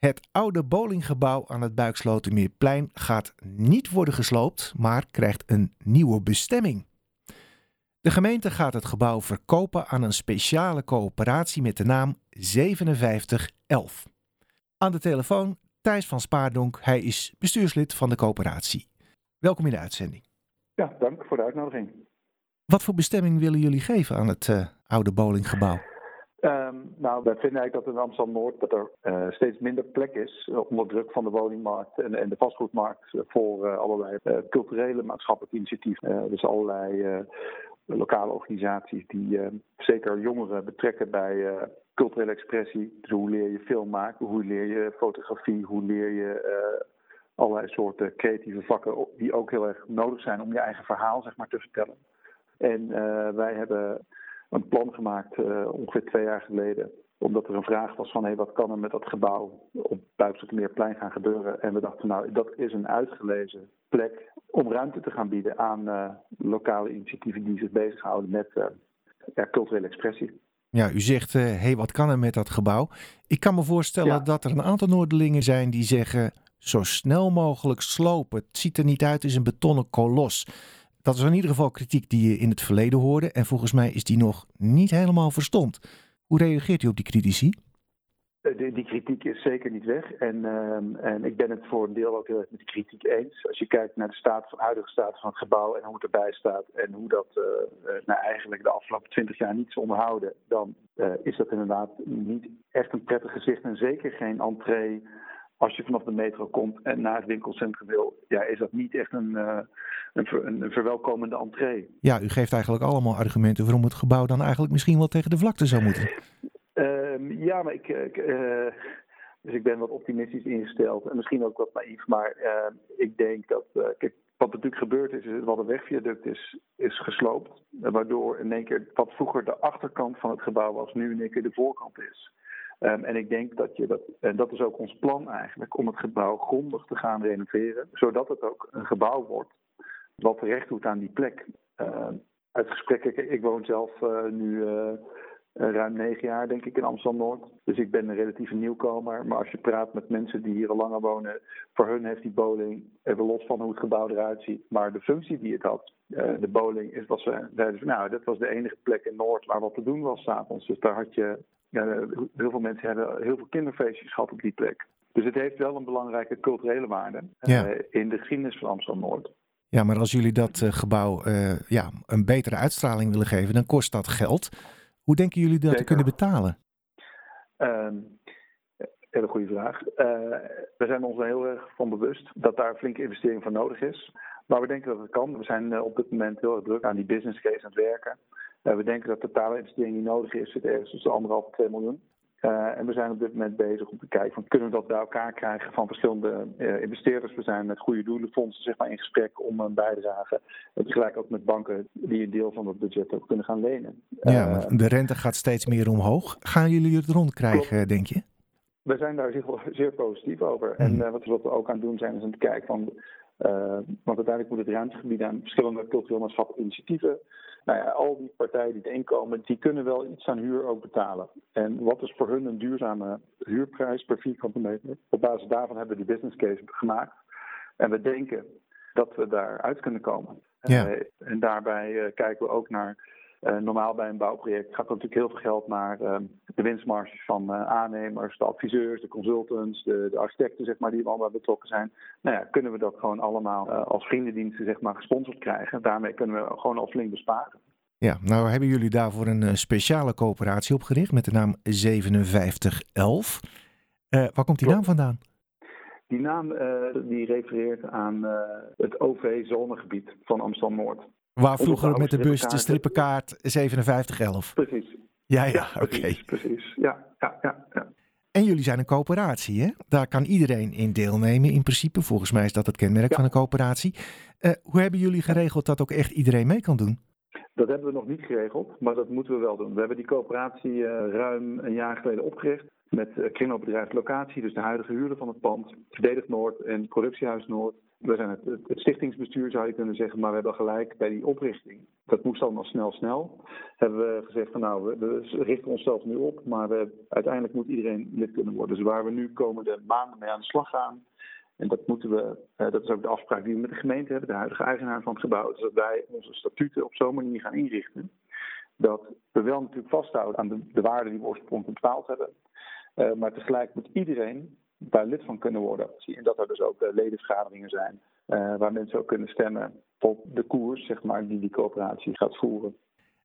Het oude bowlinggebouw aan het Buikslotermeerplein gaat niet worden gesloopt, maar krijgt een nieuwe bestemming. De gemeente gaat het gebouw verkopen aan een speciale coöperatie met de naam 5711. Aan de telefoon Thijs van Spaardonk, hij is bestuurslid van de coöperatie. Welkom in de uitzending. Ja, dank voor de uitnodiging. Wat voor bestemming willen jullie geven aan het uh, oude bowlinggebouw? Um, nou, wij vinden eigenlijk dat in Amsterdam-Noord dat er uh, steeds minder plek is uh, onder druk van de woningmarkt en, en de vastgoedmarkt uh, voor allerlei culturele maatschappelijke initiatieven. dus allerlei lokale organisaties die zeker jongeren betrekken bij culturele expressie. Dus hoe leer je film maken, hoe leer je fotografie, hoe leer je allerlei soorten creatieve vakken die ook heel erg nodig zijn om je eigen verhaal zeg maar, te vertellen. En wij hebben een plan gemaakt uh, ongeveer twee jaar geleden. Omdat er een vraag was van hey, wat kan er met dat gebouw op Buikstermeerplein gaan gebeuren. En we dachten nou dat is een uitgelezen plek om ruimte te gaan bieden aan uh, lokale initiatieven die zich bezighouden met uh, ja, culturele expressie. Ja, u zegt, hé, hey, wat kan er met dat gebouw? Ik kan me voorstellen ja. dat er een aantal Noorderlingen zijn die zeggen... zo snel mogelijk slopen. Het ziet er niet uit, het is een betonnen kolos dat is in ieder geval kritiek die je in het verleden hoorde. En volgens mij is die nog niet helemaal verstomd. Hoe reageert u op die critici? Die, die kritiek is zeker niet weg. En, uh, en ik ben het voor een deel ook heel erg met de kritiek eens. Als je kijkt naar de staat huidige staat van het gebouw en hoe het erbij staat. En hoe dat uh, nou eigenlijk de afgelopen twintig jaar niet is onderhouden. Dan is dat inderdaad niet echt een prettig gezicht. En zeker geen entree als je vanaf de metro komt en naar het winkelcentrum wil, ja, is dat niet echt een, uh, een, een, verwelkomende entree. Ja, u geeft eigenlijk allemaal argumenten waarom het gebouw dan eigenlijk misschien wel tegen de vlakte zou moeten. Uh, ja, maar ik, ik uh, dus ik ben wat optimistisch ingesteld en misschien ook wat naïef, maar ehm, ik denk dat, kijk, wat natuurlijk gebeurd is, is wat een wegviaduct is, is gesloopt, waardoor in één keer wat vroeger de achterkant van het gebouw was, nu in één keer de voorkant is. Um, en ik denk dat je dat, en dat is ook ons plan eigenlijk, om het gebouw grondig te gaan renoveren, zodat het ook een gebouw wordt wat terecht doet aan die plek. Uh, uit gesprekken, ik woon zelf uh, nu uh, ruim negen jaar, denk ik, in Amsterdam-Noord. Dus ik ben een relatieve nieuwkomer. Maar als je praat met mensen die hier al langer wonen, voor hun heeft die bowling, even los van hoe het gebouw eruit ziet, maar de functie die het had, de bowling, was, nou, dat was de enige plek in Noord waar wat te doen was s'avonds. Dus daar had je ja, heel veel mensen hebben heel veel kinderfeestjes gehad op die plek. Dus het heeft wel een belangrijke culturele waarde ja. uh, in de geschiedenis van Amsterdam-Noord. Ja, maar als jullie dat uh, gebouw uh, ja, een betere uitstraling willen geven, dan kost dat geld. Hoe denken jullie dat Zeker. te kunnen betalen? Um, hele goede vraag. we zijn ons er heel erg van bewust dat daar flinke investering voor nodig is. Maar we denken dat het kan. We zijn op dit moment heel erg druk aan die business case aan het werken. Uh, we denken dat de totale investering die nodig is, zit ergens tussen anderhalf en 2 miljoen. Uh, en we zijn op dit moment bezig om te kijken van kunnen we dat bij elkaar krijgen van verschillende uh, investeerders. We zijn met goede doelenfondsen zeg maar, in gesprek om een bijdrage. En tegelijk ook met banken die een deel van het budget ook kunnen gaan lenen. Ja, de rente gaat steeds meer omhoog. Gaan jullie het rondkrijgen, klopt. denk je? We zijn daar zeer, zeer positief over. Mm. En wat, wat we ook aan het doen zijn, is aan het kijken van. Want uiteindelijk moet het ruimte gebieden aan verschillende cultureel maatschappelijke initiatieven nou ja, al die partijen die erin komen, die kunnen wel iets aan huur ook betalen. En wat is voor hun een duurzame huurprijs per vierkante meter? Op basis daarvan hebben we die business case gemaakt. En we denken dat we daaruit kunnen komen. Ja. Uh, en daarbij uh, kijken we ook naar uh, normaal bij een bouwproject gaat er natuurlijk heel veel geld naar uh, de winstmarges van uh, aannemers, de adviseurs, de consultants, de, de, architecten, zeg maar, die allemaal betrokken zijn. Nou ja, kunnen we dat gewoon allemaal als vriendendiensten zeg maar, gesponsord krijgen. Daarmee kunnen we gewoon al flink besparen. Ja, nou hebben jullie daarvoor een speciale coöperatie opgericht met de naam 5711. waar komt die naam vandaan? Die naam die refereert aan het OV-zonegebied van Amsterdam-Noord. Waar vroeger met de bus de strippenkaart 5711. Precies. Ja, ja, oké. Okay. Precies, precies. Ja, ja, ja, ja. En jullie zijn een coöperatie, hè? Daar kan iedereen in deelnemen in principe. Volgens mij is dat het kenmerk van een coöperatie. Uh, hoe hebben jullie geregeld dat ook echt iedereen mee kan doen? Dat hebben we nog niet geregeld, maar dat moeten we wel doen. We hebben die coöperatie uh, ruim een jaar geleden opgericht met uh, kringloopbedrijf Locatie, dus de huidige huurder van het pand, Verdedig Noord en Productiehuis Noord. We zijn het, stichtingsbestuur zou je kunnen zeggen, maar we hebben gelijk bij die oprichting. Dat moest allemaal snel, snel. Hebben we gezegd van nou, we, richten onszelf nu op, maar we, uiteindelijk moet iedereen lid kunnen worden. Dus waar we nu komende maanden mee aan de slag gaan. En dat moeten we, uh, dat is ook de afspraak die we met de gemeente hebben, de huidige eigenaar van het gebouw. Dus dat wij onze statuten op zo'n manier gaan inrichten. Dat we wel natuurlijk vasthouden aan de, de waarden die we oorspronkelijk bepaald hebben. Uh, maar tegelijk moet iedereen daar lid van kunnen worden. En dat er dus ook uh, ledenvergaderingen zijn uh, waar mensen ook kunnen stemmen op de koers, zeg maar, die die coöperatie gaat voeren.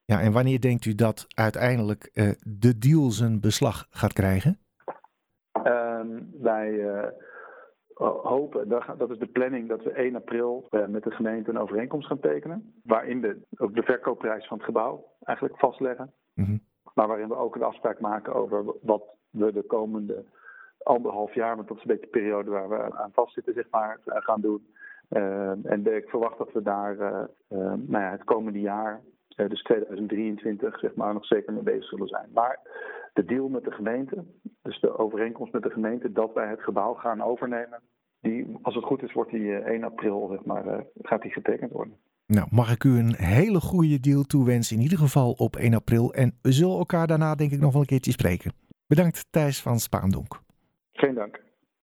Ja, en wanneer denkt u dat uiteindelijk uh, de deal zijn beslag gaat krijgen? Ehm, wij hopen, dat is de planning, dat we 1 april met de gemeente een overeenkomst gaan tekenen. Waarin we ook de verkoopprijs van het gebouw eigenlijk vastleggen. Mm -hmm. Maar waarin we ook een afspraak maken over wat we de komende anderhalf jaar, want dat is een beetje de periode waar we aan vastzitten, zeg maar, eh, gaan doen. Uh, en ik verwacht dat we daar uh, nou ja, het komende jaar, dus 2023, zeg maar, nog zeker mee bezig zullen zijn. Maar de deal met de gemeente, dus de overeenkomst met de gemeente dat wij het gebouw gaan overnemen, die, als het goed is, wordt die 1 april, zeg maar, gaat die getekend worden. Nou, mag ik u een hele goede deal toewensen, in ieder geval op 1 april. En we zullen elkaar daarna denk ik nog wel een keertje spreken. Bedankt Thijs van Spaandonk. Geen dank.